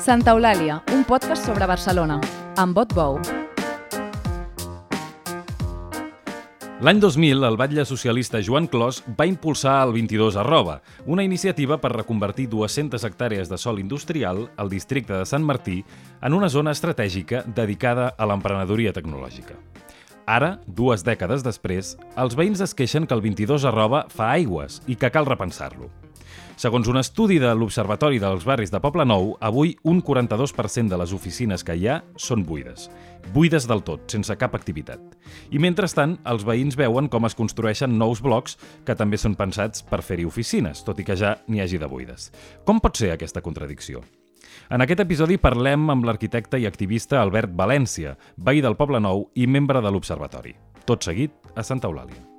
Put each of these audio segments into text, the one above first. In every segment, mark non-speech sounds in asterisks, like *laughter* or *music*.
Santa Eulàlia, un podcast sobre Barcelona, amb vot bou. L'any 2000, el batlle socialista Joan Clos va impulsar el 22 arroba, una iniciativa per reconvertir 200 hectàrees de sol industrial al districte de Sant Martí en una zona estratègica dedicada a l'emprenedoria tecnològica. Ara, dues dècades després, els veïns es queixen que el 22 arroba fa aigües i que cal repensar-lo. Segons un estudi de l'Observatori dels Barris de Poble Nou, avui un 42% de les oficines que hi ha són buides. Buides del tot, sense cap activitat. I mentrestant, els veïns veuen com es construeixen nous blocs que també són pensats per fer-hi oficines, tot i que ja n'hi hagi de buides. Com pot ser aquesta contradicció? En aquest episodi parlem amb l'arquitecte i activista Albert València, veí del Poble Nou i membre de l'Observatori. Tot seguit a Santa Eulàlia.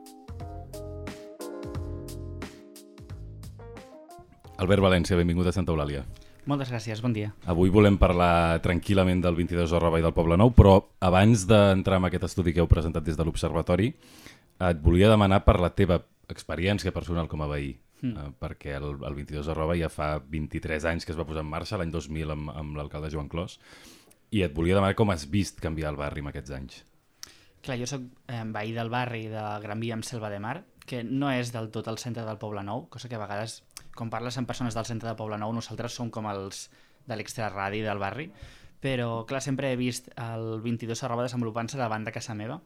Albert València, benvingut a Santa Eulàlia. Moltes gràcies, bon dia. Avui volem parlar tranquil·lament del 22 arroba i del Poble Nou, però abans d'entrar en aquest estudi que heu presentat des de l'Observatori, et volia demanar per la teva experiència personal com a veí, mm. eh, perquè el, el 22 arroba ja fa 23 anys que es va posar en marxa, l'any 2000 amb, amb l'alcalde Joan Clos, i et volia demanar com has vist canviar el barri en aquests anys. Clar, jo sóc eh, veí del barri de Gran Via amb Selva de Mar, que no és del tot el centre del Poble Nou, cosa que a vegades quan parles amb persones del centre de Poble Nou, nosaltres som com els de l'extraradi del barri, però clar, sempre he vist el 22 arroba desenvolupant-se davant de casa meva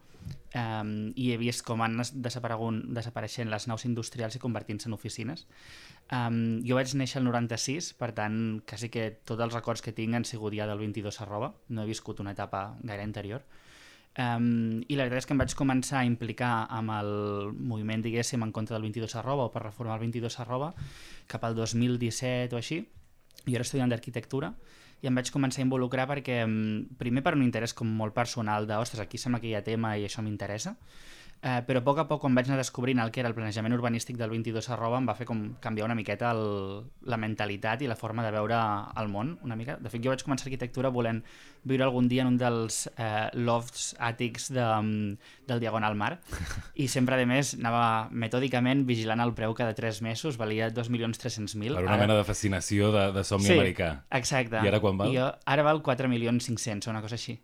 um, i he vist com han desapareixent les naus industrials i convertint-se en oficines. Um, jo vaig néixer el 96, per tant, quasi que tots els records que tinc han sigut ja del 22 arroba, no he viscut una etapa gaire anterior. Um, I la veritat és que em vaig començar a implicar amb el moviment, diguéssim, en contra del 22 arroba o per reformar el 22 arroba cap al 2017 o així. Jo era estudiant d'arquitectura i em vaig començar a involucrar perquè, primer per un interès com molt personal de, ostres, aquí sembla que hi ha tema i això m'interessa, Eh, però a poc a poc, quan vaig anar descobrint el que era el planejament urbanístic del 22 arroba, em va fer com canviar una miqueta el, la mentalitat i la forma de veure el món, una mica. De fet, jo vaig començar arquitectura volent viure algun dia en un dels eh, lofts àtics de, del Diagonal Mar *laughs* i sempre, a més, anava metòdicament vigilant el preu cada 3 mesos, valia 2.300.000. Per una ara... mena de fascinació de, de somni sí, americà. exacte. I ara quan val? I jo, ara val 4.500.000, una cosa així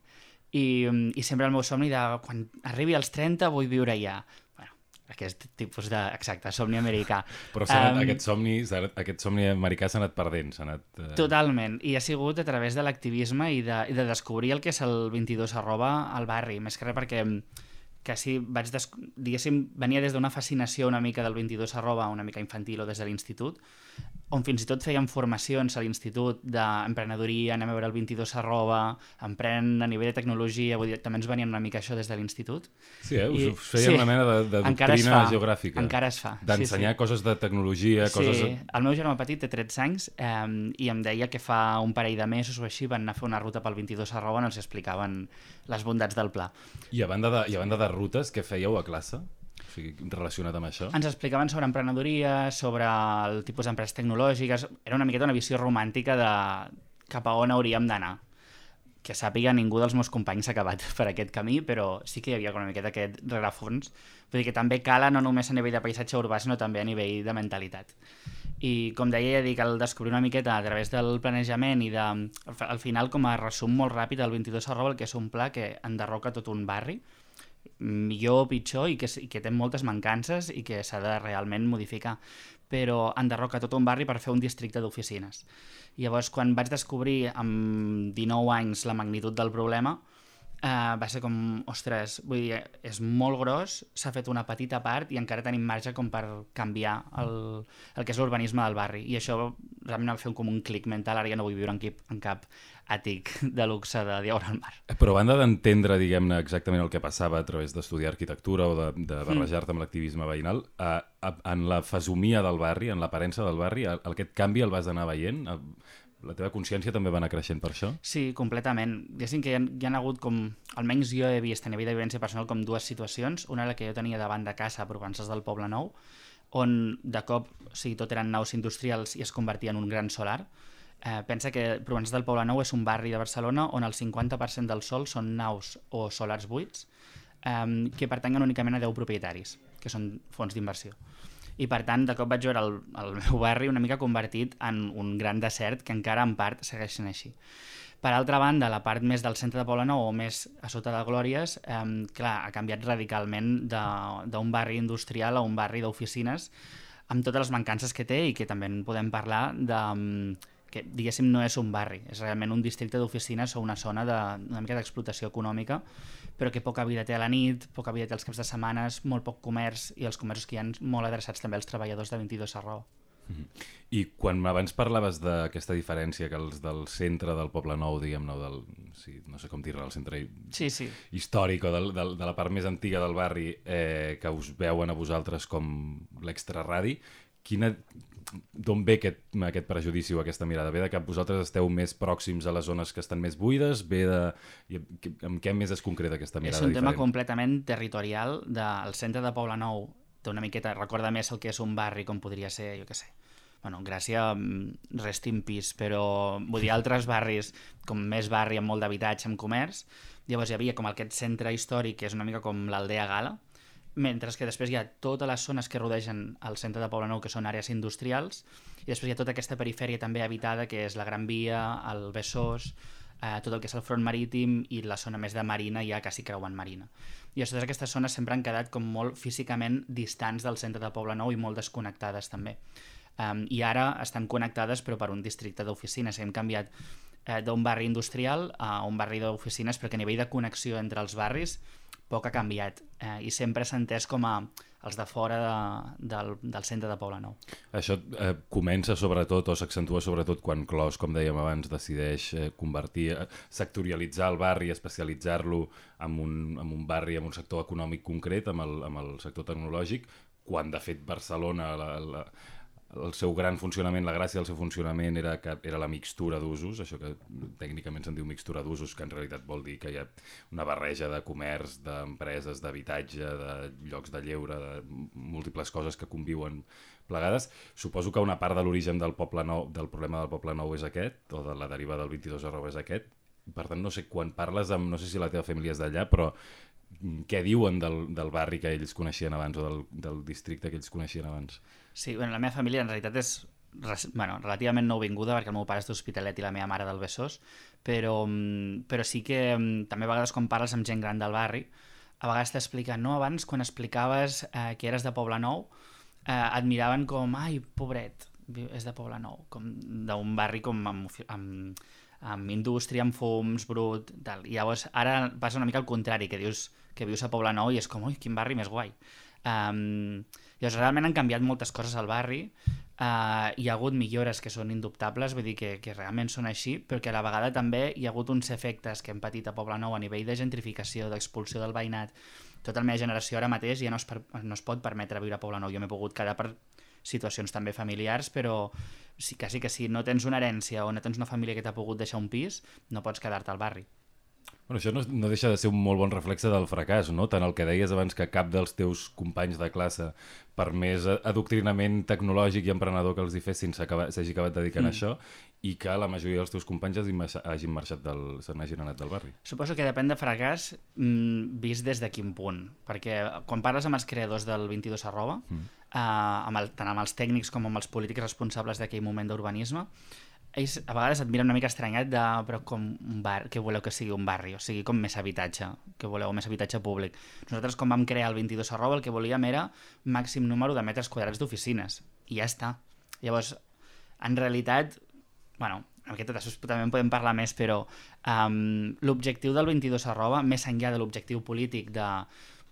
i, mm, i sempre el meu somni de quan arribi als 30 vull viure allà. Bueno, aquest tipus de, exacte, somni americà. *laughs* Però anat, um, aquest, somni, aquest somni americà s'ha anat perdent s'ha anat, uh... totalment, i ha sigut a través de l'activisme i, de, i de descobrir el que és el 22 arroba al barri, més que res perquè mm, que sí, vaig des... diguéssim, venia des d'una fascinació una mica del 22 arroba, una mica infantil o des de l'institut, on fins i tot feien formacions a l'institut d'emprenedoria, anem a veure el 22 arroba, empren a nivell de tecnologia, vull dir, també ens venien una mica això des de l'institut. Sí, eh? us, I, us feien sí, una mena de, de doctrina fa, geogràfica. Encara es fa. D'ensenyar sí, sí. coses de tecnologia, sí, coses... Sí, el meu germà petit té 13 anys eh, i em deia que fa un parell de mesos o així van anar a fer una ruta pel 22 arroba on els explicaven les bondats del pla. I a banda de, i a banda de rutes, què fèieu a classe? Sigui, relacionat amb això? Ens explicaven sobre emprenedoria, sobre el tipus d'empreses tecnològiques... Era una miqueta una visió romàntica de cap a on hauríem d'anar. Que sàpiga, ningú dels meus companys s'ha acabat *laughs* per aquest camí, però sí que hi havia una miqueta aquest rerefons. Vull dir que també cala no només a nivell de paisatge urbà, sinó també a nivell de mentalitat. I com deia, ja dic, el descobrir una miqueta a través del planejament i de, al final, com a resum molt ràpid, el 22 arroba, que és un pla que enderroca tot un barri, millor o pitjor i que, i que té moltes mancances i que s'ha de realment modificar però enderroca tot un barri per fer un districte d'oficines. Llavors, quan vaig descobrir amb 19 anys la magnitud del problema, eh, va ser com, ostres, vull dir, és molt gros, s'ha fet una petita part i encara tenim marge com per canviar el, el que és l'urbanisme del barri. I això realment va fer com un clic mental, ara ja no vull viure en, cap, en cap àtic de luxe de Diagonal Mar. Però a banda d'entendre, diguem-ne, exactament el que passava a través d'estudiar arquitectura o de, de mm. barrejar-te amb l'activisme veïnal, a, a, en la fesomia del barri, en l'aparença del barri, el, aquest canvi el vas anar veient? A, la teva consciència també va anar creixent per això? Sí, completament. Diguéssim que hi ha, hi ha hagut com... Almenys jo he vist a nivell de vivència personal com dues situacions. Una la que jo tenia davant de casa a Provences del Poble Nou, on de cop o sigui, tot eren naus industrials i es convertia en un gran solar Eh, pensa que Provençal del Poble Nou és un barri de Barcelona on el 50% del sol són naus o solars buits eh, que pertanyen únicament a 10 propietaris, que són fons d'inversió. I per tant de cop vaig veure el, el meu barri una mica convertit en un gran desert que encara en part segueix sent així. Per altra banda, la part més del centre de Poblenou o més a sota de Glòries, eh, clar, ha canviat radicalment d'un barri industrial a un barri d'oficines amb totes les mancances que té i que també en podem parlar de que diguéssim no és un barri, és realment un districte d'oficines o una zona de, una mica d'explotació econòmica, però que poca vida té a la nit, poca vida té els caps de setmanes, molt poc comerç i els comerços que hi ha molt adreçats també als treballadors de 22 a raó. I quan abans parlaves d'aquesta diferència que els del centre del Poble Nou, diguem-ne, del, sí, no sé com dir-ne, el centre sí, sí. històric o del, del, de la part més antiga del barri eh, que us veuen a vosaltres com l'extraradi, quina, d'on ve aquest, aquest prejudici o aquesta mirada? Ve de que vosaltres esteu més pròxims a les zones que estan més buides? Ve de... Amb què més es concreta aquesta mirada? És un diferent? tema completament territorial del centre de Poble Nou té una miqueta, recorda més el que és un barri com podria ser, jo què sé, bueno, Gràcia mm, rest in peace, però vull dir, altres barris, com més barri amb molt d'habitatge, amb comerç, llavors hi havia com aquest centre històric que és una mica com l'Aldea Gala, mentre que després hi ha totes les zones que rodegen el centre de Poble Nou, que són àrees industrials, i després hi ha tota aquesta perifèria també habitada, que és la Gran Via, el Besòs, eh, tot el que és el front marítim i la zona més de marina ja quasi creuant marina. I totes aquestes zones sempre han quedat com molt físicament distants del centre de Poble Nou i molt desconnectades també. Um, I ara estan connectades però per un districte d'oficines. Hem canviat eh, d'un barri industrial a un barri d'oficines perquè a nivell de connexió entre els barris poc ha canviat eh, i sempre s'ha entès com a els de fora de, del, del centre de Poble Nou. Això eh, comença sobretot o s'accentua sobretot quan Clos, com dèiem abans, decideix eh, convertir, eh, sectorialitzar el barri, especialitzar-lo en, un, en un barri, en un sector econòmic concret, amb el, amb el sector tecnològic, quan de fet Barcelona, la, la, el seu gran funcionament, la gràcia del seu funcionament era que era la mixtura d'usos, això que tècnicament se'n diu mixtura d'usos, que en realitat vol dir que hi ha una barreja de comerç, d'empreses, d'habitatge, de llocs de lleure, de múltiples coses que conviuen plegades. Suposo que una part de l'origen del poble nou, del problema del poble nou és aquest, o de la deriva del 22 arroba és aquest. Per tant, no sé, quan parles amb, no sé si la teva família és d'allà, però què diuen del, del barri que ells coneixien abans o del, del districte que ells coneixien abans? Sí, bueno, la meva família en realitat és bueno, relativament nouvinguda perquè el meu pare és d'Hospitalet i la meva mare del Besòs, però, mm, però sí que mm, també a vegades quan parles amb gent gran del barri, a vegades t'expliquen, no, abans quan explicaves eh, que eres de Poble Nou, eh, et miraven com, ai, pobret, és de Poble Nou, com d'un barri com amb, amb, amb indústria, amb fums, brut, tal. I llavors ara passa una mica al contrari, que dius que vius a Poble Nou i és com, ui, quin barri més guai. Um, llavors, realment han canviat moltes coses al barri, uh, hi ha hagut millores que són indubtables, vull dir que, que realment són així, però que a la vegada també hi ha hagut uns efectes que hem patit a Poble Nou a nivell de gentrificació, d'expulsió del veïnat. Tota la meva generació ara mateix ja no es, per, no es pot permetre viure a Poble Nou. Jo m'he pogut quedar per situacions també familiars, però sí, quasi que si no tens una herència o no tens una família que t'ha pogut deixar un pis, no pots quedar-te al barri. Bueno, això no, no deixa de ser un molt bon reflexe del fracàs, no? Tant el que deies abans que cap dels teus companys de classe, per més adoctrinament tecnològic i emprenedor que els hi fessin, s'hagi acabat, acabat dedicant mm. a això, i que la majoria dels teus companys hagin, hagin marxat del, se n'hagin anat del barri. Suposo que depèn de fracàs mmm, vist des de quin punt, perquè quan parles amb els creadors del 22 arroba, mm. eh, amb el, tant amb els tècnics com amb els polítics responsables d'aquell moment d'urbanisme, ells a vegades et miren una mica estranyat de però com un bar, que voleu que sigui un barri, o sigui, com més habitatge, que voleu més habitatge públic. Nosaltres, com vam crear el 22 arroba, el que volíem era màxim número de metres quadrats d'oficines, i ja està. Llavors, en realitat, bueno, aquest també en podem parlar més, però um, l'objectiu del 22 arroba, més enllà de l'objectiu polític de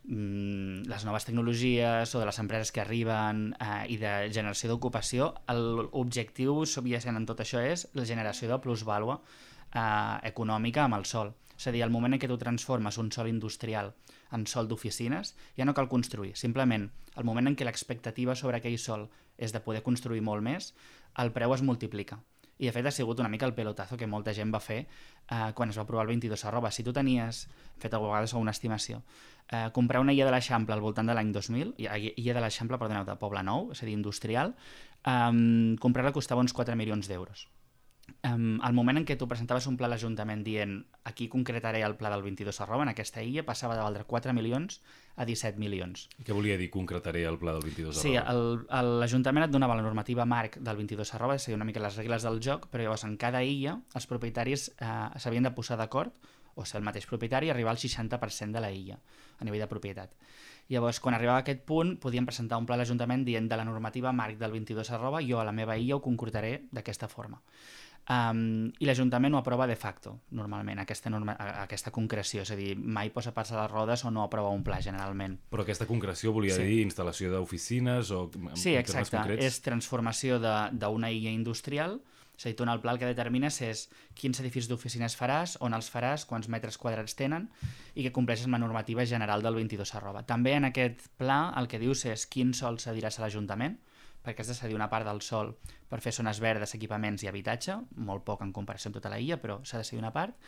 les noves tecnologies o de les empreses que arriben eh, i de generació d'ocupació, l'objectiu subjacent en tot això és la generació de plusvàlua eh, econòmica amb el sol. És a dir, el moment en què tu transformes un sol industrial en sol d'oficines, ja no cal construir. Simplement, el moment en què l'expectativa sobre aquell sol és de poder construir molt més, el preu es multiplica i de fet ha sigut una mica el pelotazo que molta gent va fer eh, quan es va aprovar el 22 arroba. Si tu tenies, fet a vegades una estimació, eh, comprar una illa de l'Eixample al voltant de l'any 2000, illa de l'Eixample, perdoneu, de Poble Nou, és a dir, industrial, eh, comprar-la costava uns 4 milions d'euros. um, el moment en què tu presentaves un pla a l'Ajuntament dient aquí concretaré el pla del 22 arroba, en aquesta illa passava de valdre 4 milions a 17 milions. Què volia dir concretaré el pla del 22 Sí, arroba? l'Ajuntament et donava la normativa marc del 22 arroba, és a dir, una mica les regles del joc, però llavors en cada illa els propietaris eh, s'havien de posar d'acord o ser el mateix propietari arribar al 60% de la illa a nivell de propietat. Llavors, quan arribava a aquest punt, podíem presentar un pla a l'Ajuntament dient de la normativa marc del 22 arroba, jo a la meva illa ho concretaré d'aquesta forma. Um, I l'Ajuntament ho aprova de facto, normalment, aquesta, norma, aquesta concreció, és a dir, mai posa pas a les rodes o no aprova un pla, generalment. Però aquesta concreció volia sí. dir instal·lació d'oficines o Sí, exacte, concrets? és transformació d'una illa industrial, és a dir, tu en el pla el que determines és quins edificis d'oficines faràs, on els faràs, quants metres quadrats tenen i que compleixes amb la normativa general del 22 arroba. També en aquest pla el que dius és quin sol cediràs a l'Ajuntament, perquè has de cedir una part del sol per fer zones verdes, equipaments i habitatge, molt poc en comparació amb tota la illa, però s'ha de cedir una part,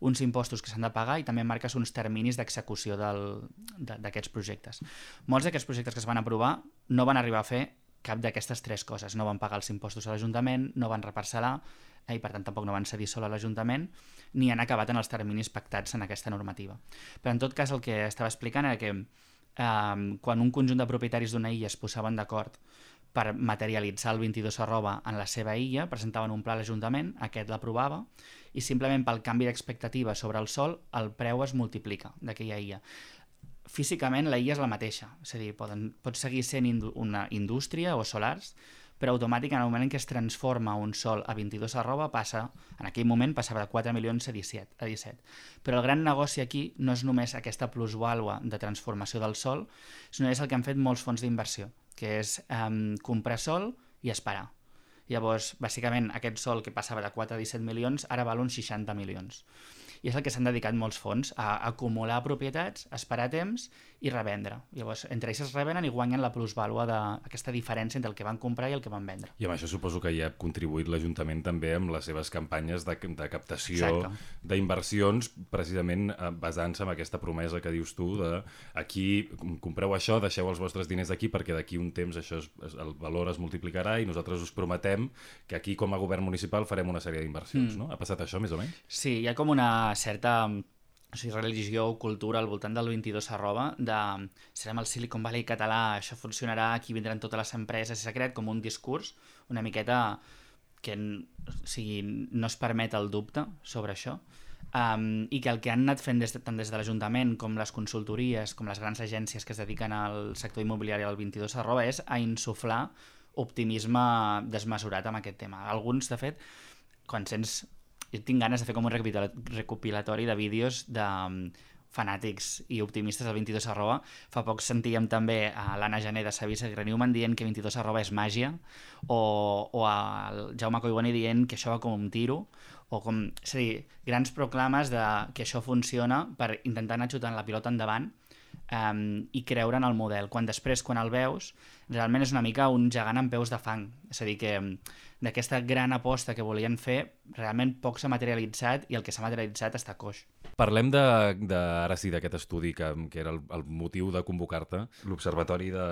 uns impostos que s'han de pagar i també marques uns terminis d'execució d'aquests projectes. Molts d'aquests projectes que es van aprovar no van arribar a fer cap d'aquestes tres coses. No van pagar els impostos a l'Ajuntament, no van reparcelar, eh, i per tant tampoc no van cedir sol a l'Ajuntament, ni han acabat en els terminis pactats en aquesta normativa. Però en tot cas el que estava explicant era que eh, quan un conjunt de propietaris d'una illa es posaven d'acord per materialitzar el 22 arroba en la seva illa, presentaven un pla a l'Ajuntament, aquest l'aprovava, i simplement pel canvi d'expectativa sobre el sol, el preu es multiplica d'aquella illa. Físicament la illa és la mateixa, és a dir, poden, pot seguir sent indu una indústria o solars, però automàticament en el moment en què es transforma un sol a 22 arroba passa, en aquell moment passava de 4 milions a 17, a 17. Però el gran negoci aquí no és només aquesta plusvàlua de transformació del sol, sinó és el que han fet molts fons d'inversió que és um, comprar sol i esperar. Llavors, bàsicament, aquest sol que passava de 4 a 17 milions ara val uns 60 milions i és el que s'han dedicat molts fons, a acumular propietats, esperar temps i revendre. Llavors, entre ells es revenen i guanyen la plusvàlua d'aquesta diferència entre el que van comprar i el que van vendre. I amb això suposo que hi ha contribuït l'Ajuntament també amb les seves campanyes de, de captació d'inversions, precisament eh, basant-se en aquesta promesa que dius tu de aquí compreu això, deixeu els vostres diners aquí perquè d'aquí un temps això es, el valor es multiplicarà i nosaltres us prometem que aquí com a govern municipal farem una sèrie d'inversions. Mm. No? Ha passat això més o menys? Sí, hi ha com una certa o sigui, religió o cultura al voltant del 22 arroba de serem el Silicon Valley català, això funcionarà, aquí vindran totes les empreses, s'ha creat com un discurs una miqueta que o sigui, no es permet el dubte sobre això um, i que el que han anat fent des de, tant des de l'Ajuntament com les consultories, com les grans agències que es dediquen al sector immobiliari al 22 arroba és a insuflar optimisme desmesurat amb aquest tema. Alguns, de fet, quan sents jo tinc ganes de fer com un recopilatori de vídeos de mm, fanàtics i optimistes del 22 arroba. Fa poc sentíem també a l'Anna Gené de Savisa i Newman dient que 22 arroba és màgia o, o al Jaume Collboni dient que això va com un tiro o com, és a dir, grans proclames de que això funciona per intentar anar xutant la pilota endavant um, i creure en el model, quan després, quan el veus, realment és una mica un gegant amb peus de fang. És a dir, que d'aquesta gran aposta que volien fer, realment poc s'ha materialitzat i el que s'ha materialitzat està coix. Parlem de, de ara sí, d'aquest estudi que, que era el, el motiu de convocar-te. L'Observatori de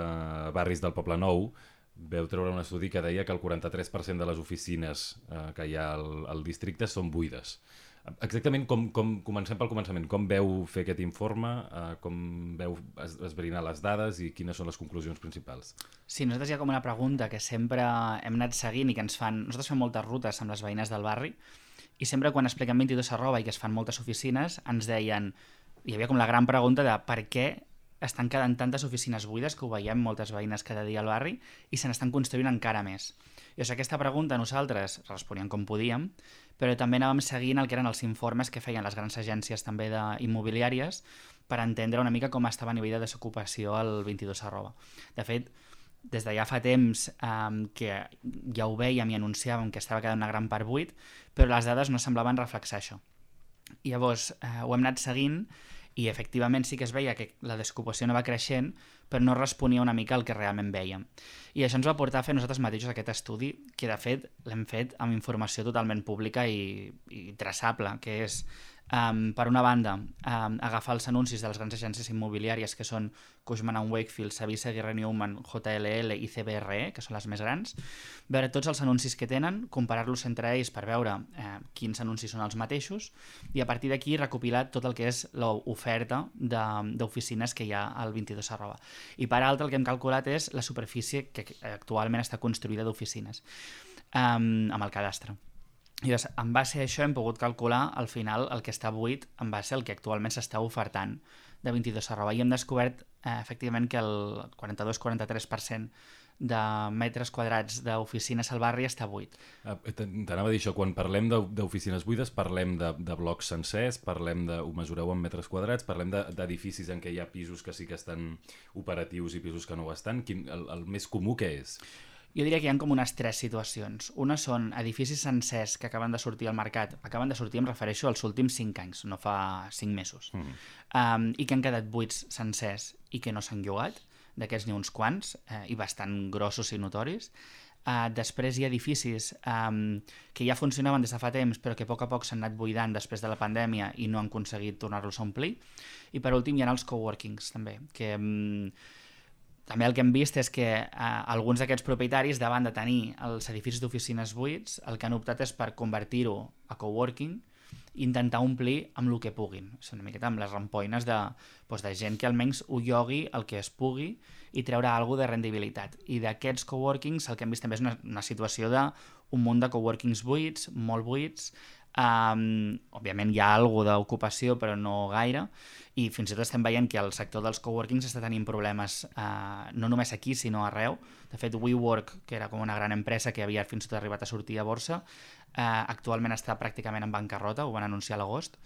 Barris del Poble Nou veu treure un estudi que deia que el 43% de les oficines eh, que hi ha al, al districte són buides. Exactament com, com comencem pel començament. Com veu fer aquest informe, eh, com veu es, esbrinar les dades i quines són les conclusions principals? Sí, nosaltres hi ha com una pregunta que sempre hem anat seguint i que ens fan... Nosaltres fem moltes rutes amb les veïnes del barri i sempre quan expliquem 22 arroba i que es fan moltes oficines ens deien... Hi havia com la gran pregunta de per què estan quedant tantes oficines buides que ho veiem moltes veïnes cada dia al barri i se n'estan construint encara més. O aquesta pregunta nosaltres responíem com podíem, però també anàvem seguint el que eren els informes que feien les grans agències també d'immobiliàries per entendre una mica com estava a nivell de desocupació al 22 arroba. De fet, des de ja fa temps um, que ja ho veiem i anunciàvem que estava quedant una gran part buit, però les dades no semblaven reflexar això. I llavors eh, ho hem anat seguint i efectivament sí que es veia que la desocupació no va creixent, però no responia una mica al que realment veiem. I això ens va portar a fer nosaltres mateixos aquest estudi, que de fet l'hem fet amb informació totalment pública i, i traçable, que és Um, per una banda, um, agafar els anuncis de les grans agències immobiliàries que són Cushman Wakefield, Savisa Guerra Newman, JLL i CBRE, que són les més grans, veure tots els anuncis que tenen, comparar-los entre ells per veure eh, quins anuncis són els mateixos i a partir d'aquí recopilar tot el que és l'oferta d'oficines que hi ha al 22 arroba. I per altra el que hem calculat és la superfície que actualment està construïda d'oficines um, amb el cadastre. I llavors, en base a això hem pogut calcular al final el que està buit en base al que actualment s'està ofertant de 22 arroba i hem descobert eh, efectivament que el 42-43% de metres quadrats d'oficines al barri està buit. Ah, t'anava a dir això, quan parlem d'oficines buides parlem de, de blocs sencers, parlem de, ho mesureu en metres quadrats, parlem d'edificis en què hi ha pisos que sí que estan operatius i pisos que no ho estan. Quin, el, el més comú què és? Jo diria que hi ha com unes tres situacions. Una són edificis sencers que acaben de sortir al mercat. Acaben de sortir, em refereixo als últims 5 anys, no fa 5 mesos. Mm. Um, I que han quedat buits sencers i que no s'han llogat. D'aquests n'hi uns quants, eh, i bastant grossos i notoris. Uh, després hi ha edificis um, que ja funcionaven des de fa temps però que a poc a poc s'han anat buidant després de la pandèmia i no han aconseguit tornar-los a omplir. I per últim hi ha els coworkings també, que um, també el que hem vist és que eh, alguns d'aquests propietaris, davant de tenir els edificis d'oficines buits, el que han optat és per convertir-ho a coworking i intentar omplir amb el que puguin. És una miqueta amb les rampoines de, doncs, de gent que almenys ho llogui el que es pugui i treure alguna de rendibilitat. I d'aquests coworkings el que hem vist també és una, una situació de un munt de coworkings buits, molt buits, Um, òbviament hi ha alguna d'ocupació, però no gaire, i fins i tot estem veient que el sector dels coworkings està tenint problemes uh, no només aquí, sinó arreu. De fet, WeWork, que era com una gran empresa que havia fins i tot arribat a sortir a borsa, uh, actualment està pràcticament en bancarrota, ho van anunciar a l'agost,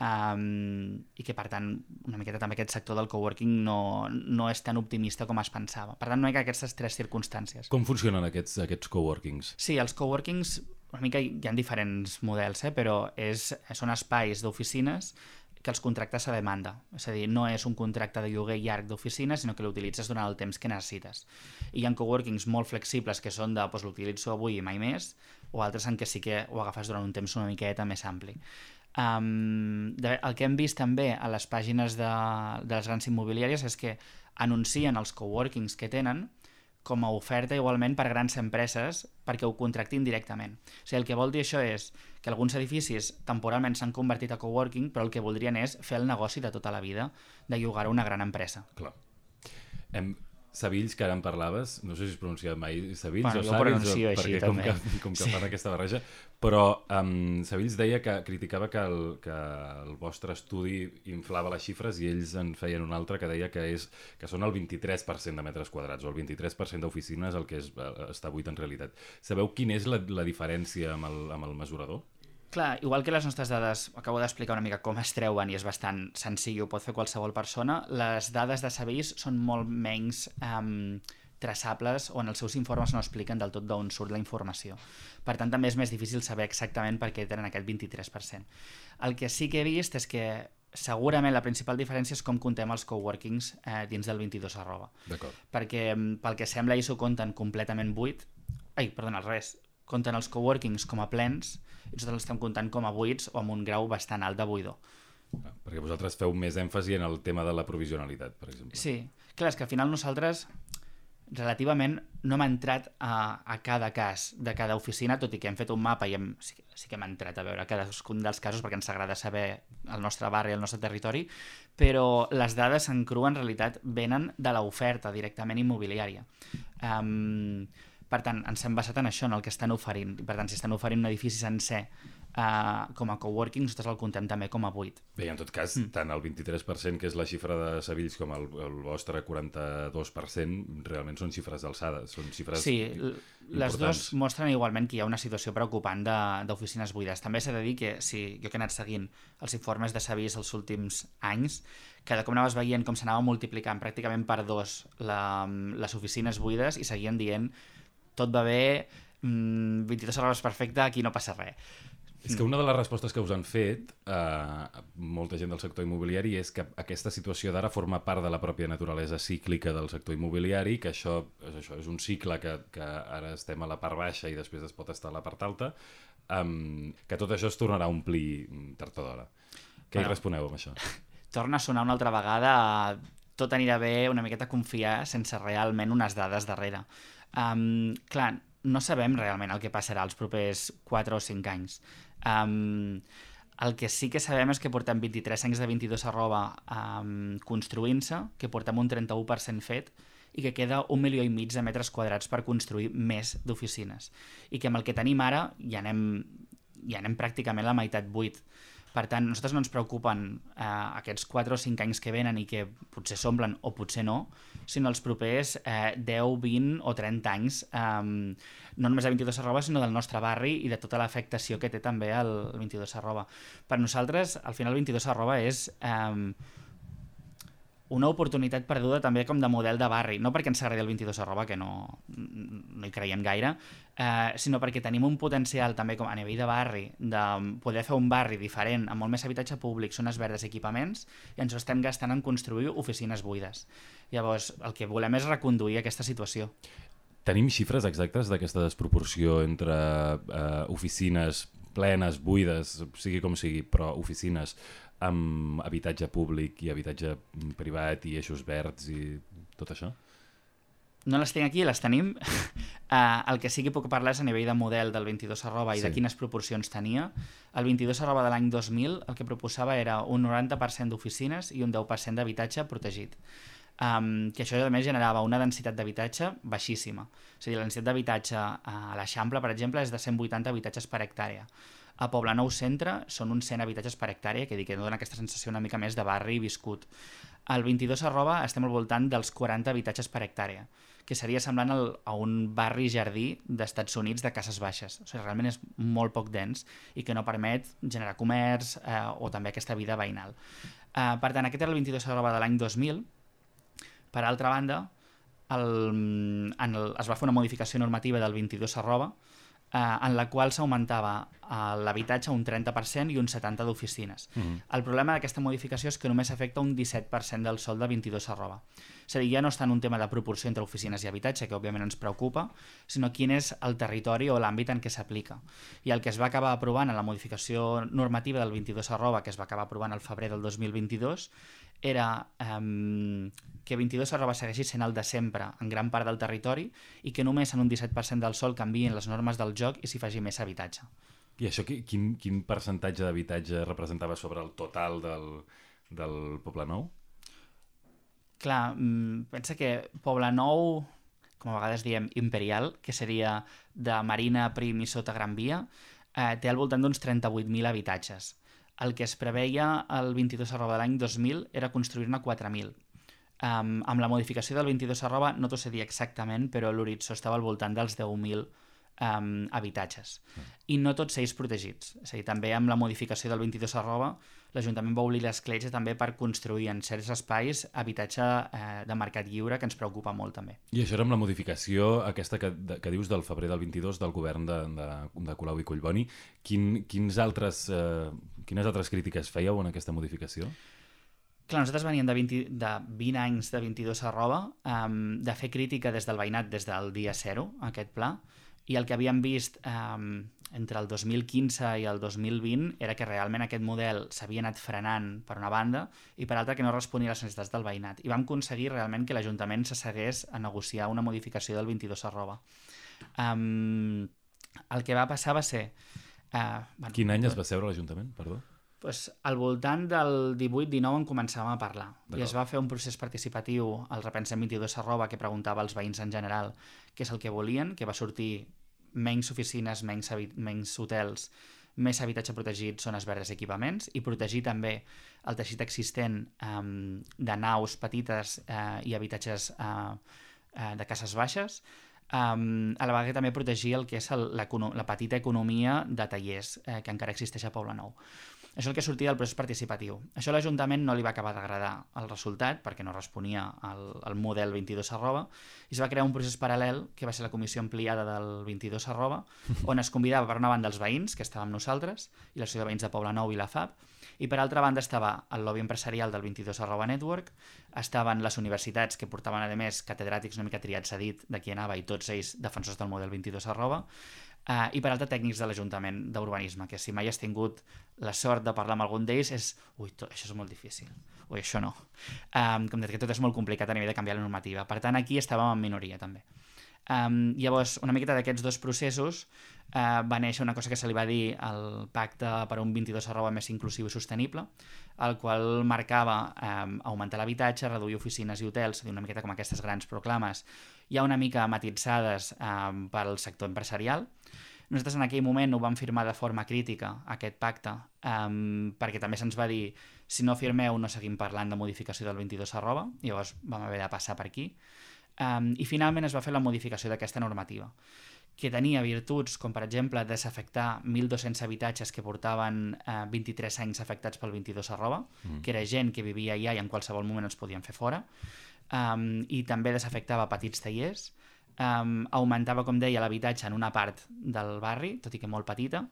um, i que per tant una miqueta també aquest sector del coworking no, no és tan optimista com es pensava. Per tant, no hi ha aquestes tres circumstàncies. Com funcionen aquests, aquests coworkings? Sí, els coworkings una mica hi ha diferents models, eh? però és, són espais d'oficines que els contractes a demanda. És a dir, no és un contracte de lloguer llarg d'oficina, sinó que l'utilitzes durant el temps que necessites. I hi ha coworkings molt flexibles que són de doncs, l'utilitzo avui i mai més, o altres en què sí que ho agafes durant un temps una miqueta més ampli. Um, de, el que hem vist també a les pàgines de, de les grans immobiliàries és que anuncien els coworkings que tenen com a oferta igualment per grans empreses perquè ho contractin directament. O sigui, el que vol dir això és que alguns edificis temporalment s'han convertit a coworking, però el que voldrien és fer el negoci de tota la vida, de llogar a una gran empresa. Clar. Hem, Savills, que ara en parlaves, no sé si es pronuncia mai Savills bueno, o Savills, o, així, perquè com que, com que sí. fan aquesta barreja, però um, Savills deia que criticava que el, que el vostre estudi inflava les xifres i ells en feien un altre que deia que és que són el 23% de metres quadrats o el 23% d'oficines el que és, eh, està buit en realitat. Sabeu quina és la, la diferència amb el, amb el mesurador? Clar, igual que les nostres dades, acabo d'explicar una mica com es treuen i és bastant senzill, ho pot fer qualsevol persona, les dades de Sabís són molt menys um, traçables o en els seus informes no expliquen del tot d'on surt la informació. Per tant, també és més difícil saber exactament per què tenen aquest 23%. El que sí que he vist és que segurament la principal diferència és com contem els coworkings eh, dins del 22 arroba. Perquè pel que sembla ells ho compten completament buit, ai, perdona, res, compten els coworkings com a plens i nosaltres l'estem comptant com a buits o amb un grau bastant alt de buidor. Ah, perquè vosaltres feu més èmfasi en el tema de la provisionalitat, per exemple. Sí, clar, és que al final nosaltres relativament no hem entrat a, a cada cas de cada oficina, tot i que hem fet un mapa i hem, sí, sí que hem entrat a veure cadascun dels casos perquè ens agrada saber el nostre barri, el nostre territori, però les dades en cru en realitat venen de l'oferta directament immobiliària. Um, per tant, ens hem basat en això, en el que estan oferint. Per tant, si estan oferint un edifici sencer uh, com a coworking, nosaltres el contem també com a buit. Bé, en tot cas, mm. tant el 23%, que és la xifra de Sevills, com el, el vostre 42%, realment són xifres d'alçada, són xifres Sí, les dues mostren igualment que hi ha una situació preocupant d'oficines buides. També s'ha de dir que, si jo que he anat seguint els informes de Sevills els últims anys, cada cop anaves veient com s'anava multiplicant pràcticament per dos la, les oficines buides i seguien dient tot va bé, mm, 22 hores perfecte, aquí no passa res. És que una de les respostes que us han fet eh, molta gent del sector immobiliari és que aquesta situació d'ara forma part de la pròpia naturalesa cíclica del sector immobiliari, que això és, això, és un cicle que, que ara estem a la part baixa i després es pot estar a la part alta, um, que tot això es tornarà a omplir tard o d'hora. Què hi Bueno. responeu amb això? *laughs* torna a sonar una altra vegada tot anirà bé, una miqueta confiar sense realment unes dades darrere. Um, clar, no sabem realment el que passarà els propers 4 o 5 anys. Um, el que sí que sabem és que portem 23 anys de 22 arroba um, construint-se, que portem un 31% fet i que queda un milió i mig de metres quadrats per construir més d'oficines. I que amb el que tenim ara ja anem, ja anem pràcticament la meitat buit. Per tant, a nosaltres no ens preocupen eh, aquests 4 o 5 anys que venen i que potser s'omplen o potser no, sinó els propers eh, 10, 20 o 30 anys, eh, no només de 22 arroba, sinó del nostre barri i de tota l'afectació que té també el 22 arroba. Per nosaltres, al final, el 22 arroba és... Eh, una oportunitat perduda també com de model de barri, no perquè ens agradi el 22 arroba, que no, no hi creiem gaire, eh, sinó perquè tenim un potencial també com a nivell de barri, de poder fer un barri diferent, amb molt més habitatge públic, zones verdes, equipaments, i ens ho estem gastant en construir oficines buides. Llavors, el que volem és reconduir aquesta situació. Tenim xifres exactes d'aquesta desproporció entre eh, oficines plenes, buides, sigui com sigui, però oficines amb habitatge públic i habitatge privat i eixos verds i tot això? No les tinc aquí, les tenim. Uh, *laughs* el que sí que puc parlar és a nivell de model del 22 arroba i Sí. de quines proporcions tenia. El 22 arroba de l'any 2000 el que proposava era un 90% d'oficines i un 10% d'habitatge protegit. Um, que això a més generava una densitat d'habitatge baixíssima. És a dir, la densitat d'habitatge a l'Eixample, per exemple, és de 180 habitatges per hectàrea. A Poblenou Centre són uns 100 habitatges per hectàrea, que, dir que dona aquesta sensació una mica més de barri viscut. Al 22 arroba estem al voltant dels 40 habitatges per hectàrea, que seria semblant al, a un barri jardí d'Estats Units de cases baixes. O sigui, realment és molt poc dens i que no permet generar comerç eh, o també aquesta vida veïnal. Eh, per tant, aquest era el 22 arroba de l'any 2000. Per altra banda, el, en el, es va fer una modificació normativa del 22 arroba, eh, en la qual s'augmentava eh, l'habitatge un 30% i un 70% d'oficines. Mm -hmm. El problema d'aquesta modificació és que només afecta un 17% del sol de 22 arroba. És a dir, ja no està en un tema de proporció entre oficines i habitatge, que òbviament ens preocupa, sinó quin és el territori o l'àmbit en què s'aplica. I el que es va acabar aprovant en la modificació normativa del 22 arroba, que es va acabar aprovant al febrer del 2022, era eh, que 22 arroba segueixi sent el de sempre en gran part del territori i que només en un 17% del sol canvien les normes del joc i s'hi faci més habitatge. I això qui- quin, quin percentatge d'habitatge representava sobre el total del, del Poble Nou? Clar, mm, pensa que Poblenou, com a vegades diem imperial, que seria de Marina, Prim i Sota Gran Via, eh, té al voltant d'uns 38.000 habitatges. El que es preveia el 22 arroba de l'any 2000 era construir-ne 4.000. Um, amb la modificació del 22 arroba, no t'ho sé dir exactament, però l'horitzó estava al voltant dels 10.000 um, habitatges. I no tots ells protegits. És a dir, també amb la modificació del 22 arroba, l'Ajuntament va obrir l'escletxa també per construir en certs espais habitatge eh, de mercat lliure, que ens preocupa molt també. I això era amb la modificació aquesta que, de, que dius del febrer del 22 del govern de, de, de Colau i Collboni. Quin, quins altres, eh, quines altres crítiques fèieu en aquesta modificació? Clar, nosaltres veníem de 20, de 20 anys de 22 arroba, um, de fer crítica des del veïnat des del dia 0, a aquest pla, i el que havíem vist um, entre el 2015 i el 2020 era que realment aquest model s'havia anat frenant per una banda i per altra que no responia a les necessitats del veïnat. I vam aconseguir realment que l'Ajuntament s'assegués a negociar una modificació del 22 arroba. Um, el que va passar va ser... Uh, bueno, Quin any es va seure l'Ajuntament, perdó? pues, al voltant del 18-19 en començàvem a parlar i es va fer un procés participatiu al Repensem 22 arroba que preguntava als veïns en general què és el que volien, que va sortir menys oficines, menys, menys hotels, més habitatge protegit, zones verdes i equipaments i protegir també el teixit existent um, de naus petites uh, i habitatges uh, uh, de cases baixes um, a la vegada també protegir el que és el, la petita economia de tallers eh, que encara existeix a Poble Nou. Això és el que sortia del procés participatiu. Això a l'Ajuntament no li va acabar d'agradar el resultat, perquè no responia al, al model 22 arroba, i es va crear un procés paral·lel, que va ser la comissió ampliada del 22 arroba, *laughs* on es convidava per una banda els veïns, que estàvem nosaltres, i l'associació de veïns de Poble Nou i la FAB, i per altra banda estava el lobby empresarial del 22 arroba network, estaven les universitats que portaven a més catedràtics una mica triats a dit de qui anava i tots ells defensors del model 22 arroba, Uh, I per altra, tècnics de l'Ajuntament d'Urbanisme, que si mai has tingut la sort de parlar amb algun d'ells és ui, tot, això és molt difícil, ui, això no. Um, com que tot és molt complicat a nivell de canviar la normativa. Per tant, aquí estàvem en minoria, també. Um, llavors, una miqueta d'aquests dos processos uh, va néixer una cosa que se li va dir el pacte per un 22 arroba més inclusiu i sostenible, el qual marcava um, augmentar l'habitatge, reduir oficines i hotels, una miqueta com aquestes grans proclames, ja una mica matitzades um, pel sector empresarial. Nosaltres en aquell moment ho vam firmar de forma crítica, aquest pacte, um, perquè també se'ns va dir si no firmeu no seguim parlant de modificació del 22 arroba, llavors vam haver de passar per aquí. Um, I finalment es va fer la modificació d'aquesta normativa, que tenia virtuts com, per exemple, desafectar 1.200 habitatges que portaven uh, 23 anys afectats pel 22 arroba, mm. que era gent que vivia allà i en qualsevol moment ens podien fer fora, um, i també desafectava petits tallers, um, augmentava, com deia, l'habitatge en una part del barri, tot i que molt petita,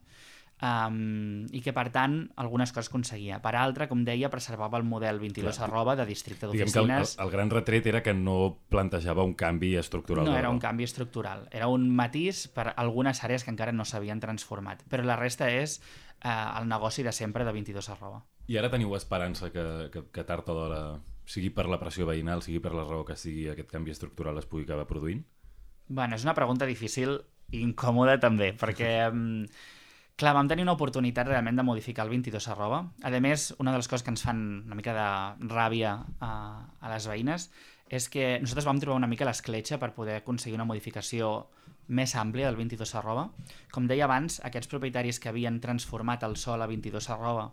um, i que, per tant, algunes coses aconseguia. Per altra, com deia, preservava el model 22 Clar. arroba de districte d'oficines. El, el, el gran retret era que no plantejava un canvi estructural. No era un canvi estructural, era un matís per algunes àrees que encara no s'havien transformat, però la resta és eh, el negoci de sempre de 22 arroba. I ara teniu esperança que, que, que tard o d'hora, sigui per la pressió veïnal, sigui per la raó que sigui aquest canvi estructural es pugui acabar produint? Bueno, és una pregunta difícil i incòmoda també, perquè Clar, vam tenir una oportunitat realment de modificar el 22 arroba. A més, una de les coses que ens fan una mica de ràbia a, a les veïnes és que nosaltres vam trobar una mica l'escletxa per poder aconseguir una modificació més àmplia del 22 arroba. Com deia abans, aquests propietaris que havien transformat el sol a 22 arroba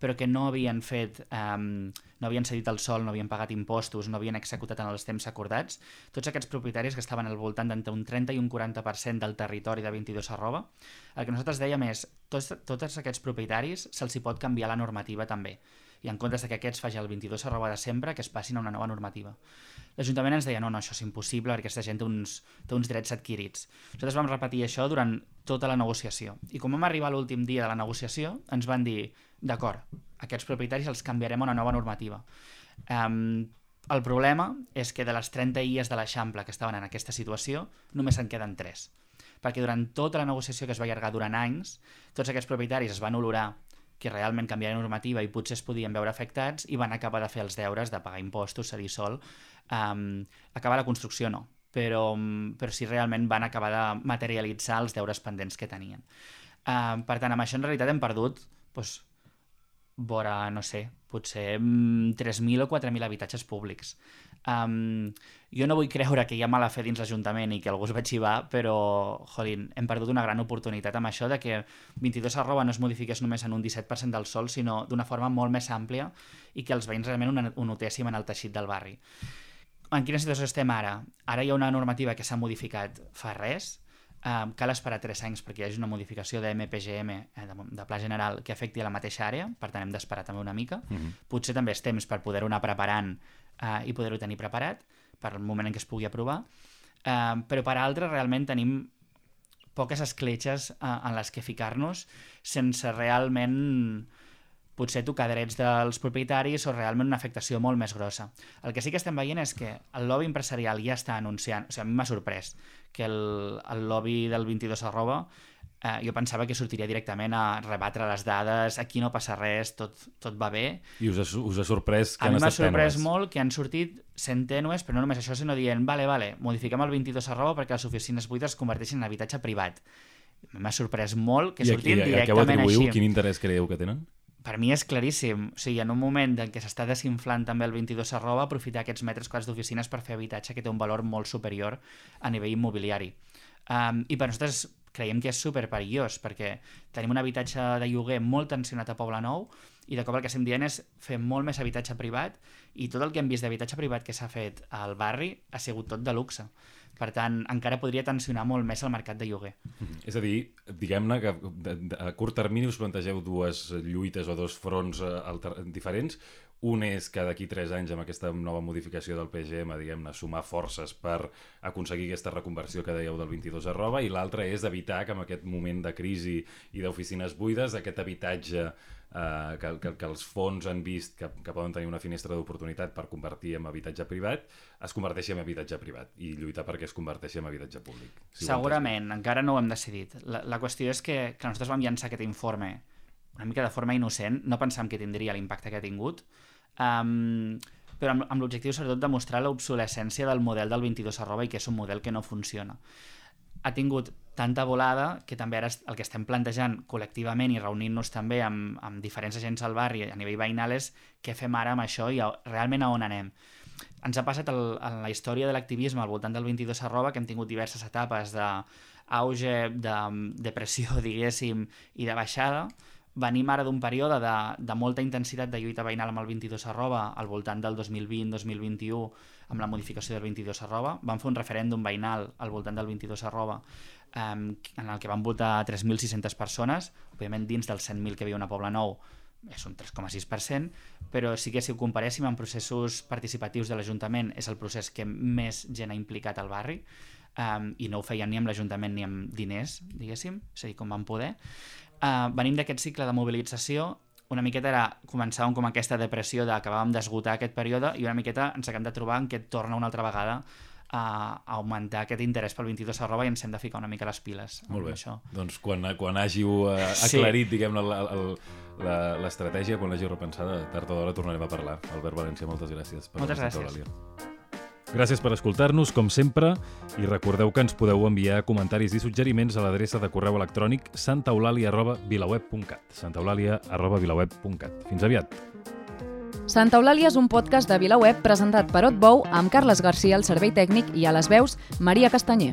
però que no havien fet, um, no havien cedit el sol, no havien pagat impostos, no havien executat en els temps acordats, tots aquests propietaris que estaven al voltant d'entre un 30 i un 40% del territori de 22 arroba, el que nosaltres dèiem és, tots, tots aquests propietaris se'ls hi pot canviar la normativa també, i en comptes de que aquests faci el 22 arroba de sempre, que es passin a una nova normativa. L'Ajuntament ens deia, no, no, això és impossible perquè aquesta gent té uns, té uns drets adquirits. Nosaltres vam repetir això durant tota la negociació. I com vam arribar a l'últim dia de la negociació, ens van dir, d'acord, aquests propietaris els canviarem a una nova normativa. Um, el problema és que de les 30 IES de l'Eixample que estaven en aquesta situació, només en queden 3. Perquè durant tota la negociació que es va allargar durant anys, tots aquests propietaris es van olorar que realment canviarà normativa i potser es podien veure afectats i van acabar de fer els deures de pagar impostos, cedir sol. Um, acabar la construcció no, però, però sí realment van acabar de materialitzar els deures pendents que tenien. Uh, per tant, amb això en realitat hem perdut doncs, vora, no sé, potser 3.000 mm, o 4.000 habitatges públics. Um, jo no vull creure que hi ha mala fe dins l'Ajuntament i que algú es va xivar, però, jolín, hem perdut una gran oportunitat amb això de que 22 arroba no es modifiqués només en un 17% del sol, sinó d'una forma molt més àmplia i que els veïns realment ho notéssim en el teixit del barri. En quina situació estem ara? Ara hi ha una normativa que s'ha modificat fa res, Um, cal esperar 3 anys perquè hi hagi una modificació de MPGM, eh, de, de pla general, que afecti a la mateixa àrea, per tant hem d'esperar també una mica. Mhm. -huh. Potser també és temps per poder-ho anar preparant uh, i poder-ho tenir preparat per el moment en què es pugui aprovar. Uh, però per altre, realment tenim poques escletxes uh, en les que ficar-nos sense realment potser tocar drets dels propietaris o realment una afectació molt més grossa. El que sí que estem veient és que el lobby empresarial ja està anunciant, o sigui, a mi m'ha sorprès que el, el lobby del 22 arroba eh, jo pensava que sortiria directament a rebatre les dades, aquí no passa res, tot, tot va bé. I us ha, us ha sorprès que a han estat A mi m'ha sorprès molt que han sortit centènues, però no només això, sinó dient, vale, vale, modifiquem el 22 arroba perquè les oficines buides es converteixin en habitatge privat. M'ha sorprès molt que sortin directament així. I a, què ho atribuïu? Quin interès creieu que tenen? Per mi és claríssim. O sigui, en un moment en què s'està desinflant també el 22 arroba, aprofitar aquests metres quadrats d'oficines per fer habitatge que té un valor molt superior a nivell immobiliari. Um, I per nosaltres creiem que és super perillós, perquè tenim un habitatge de lloguer molt tensionat a Poble Nou i de cop el que estem dient és fer molt més habitatge privat i tot el que hem vist d'habitatge privat que s'ha fet al barri ha sigut tot de luxe. Per tant, encara podria tensionar molt més el mercat de lloguer. Mm -hmm. És a dir, diguem-ne que a curt termini us plantegeu dues lluites o dos fronts eh, diferents. Un és que d'aquí 3 anys, amb aquesta nova modificació del PGM, diguem-ne, sumar forces per aconseguir aquesta reconversió que dèieu del 22 arroba, i l'altre és evitar que en aquest moment de crisi i d'oficines buides, aquest habitatge eh, que, que, que els fons han vist que, que poden tenir una finestra d'oportunitat per convertir en habitatge privat, es converteixi en habitatge privat i lluitar perquè es converteixi en habitatge públic. Si Segurament, encara no ho hem decidit. La, la qüestió és que, que nosaltres vam llançar aquest informe una mica de forma innocent, no pensàvem que tindria l'impacte que ha tingut, um, però amb, amb l'objectiu sobretot de mostrar l'obsolescència del model del 22 arroba i que és un model que no funciona. Ha tingut tanta volada que també ara el que estem plantejant col·lectivament i reunint-nos també amb, amb diferents agents al barri a nivell veïnal és què fem ara amb això i a, realment a on anem. Ens ha passat el, en la història de l'activisme al voltant del 22 arroba que hem tingut diverses etapes d'auge, de depressió, *laughs* diguéssim, i de baixada, Venim ara d'un període de, de molta intensitat de lluita veïnal amb el 22 arroba al voltant del 2020-2021 amb la modificació del 22 arroba. Vam fer un referèndum veïnal al voltant del 22 arroba um, en el que van votar 3.600 persones, òbviament dins dels 100.000 que havia una Pobla Nou és un 3,6%, però sí que si ho comparéssim amb processos participatius de l'Ajuntament és el procés que més gent ha implicat al barri um, i no ho feien ni amb l'Ajuntament ni amb diners, diguéssim, és a dir, com van poder. Uh, venim d'aquest cicle de mobilització, una miqueta era començar com aquesta depressió d'acabàvem d'esgotar aquest període i una miqueta ens acabem de trobar en què torna una altra vegada a augmentar aquest interès pel 22 arroba i ens hem de ficar una mica les piles Molt bé. això. Doncs quan, quan hàgiu uh, aclarit, sí. diguem l'estratègia, quan l'hàgiu repensada, tard o d'hora tornarem a parlar. Albert València, moltes gràcies. Per moltes gràcies. Gràcies per escoltar-nos, com sempre, i recordeu que ens podeu enviar comentaris i suggeriments a l'adreça de correu electrònic santaulalia.vilaweb.cat santaulalia.vilaweb.cat Fins aviat! Santa Eulàlia és un podcast de VilaWeb presentat per Otbou amb Carles Garcia al servei tècnic i a les veus Maria Castanyer.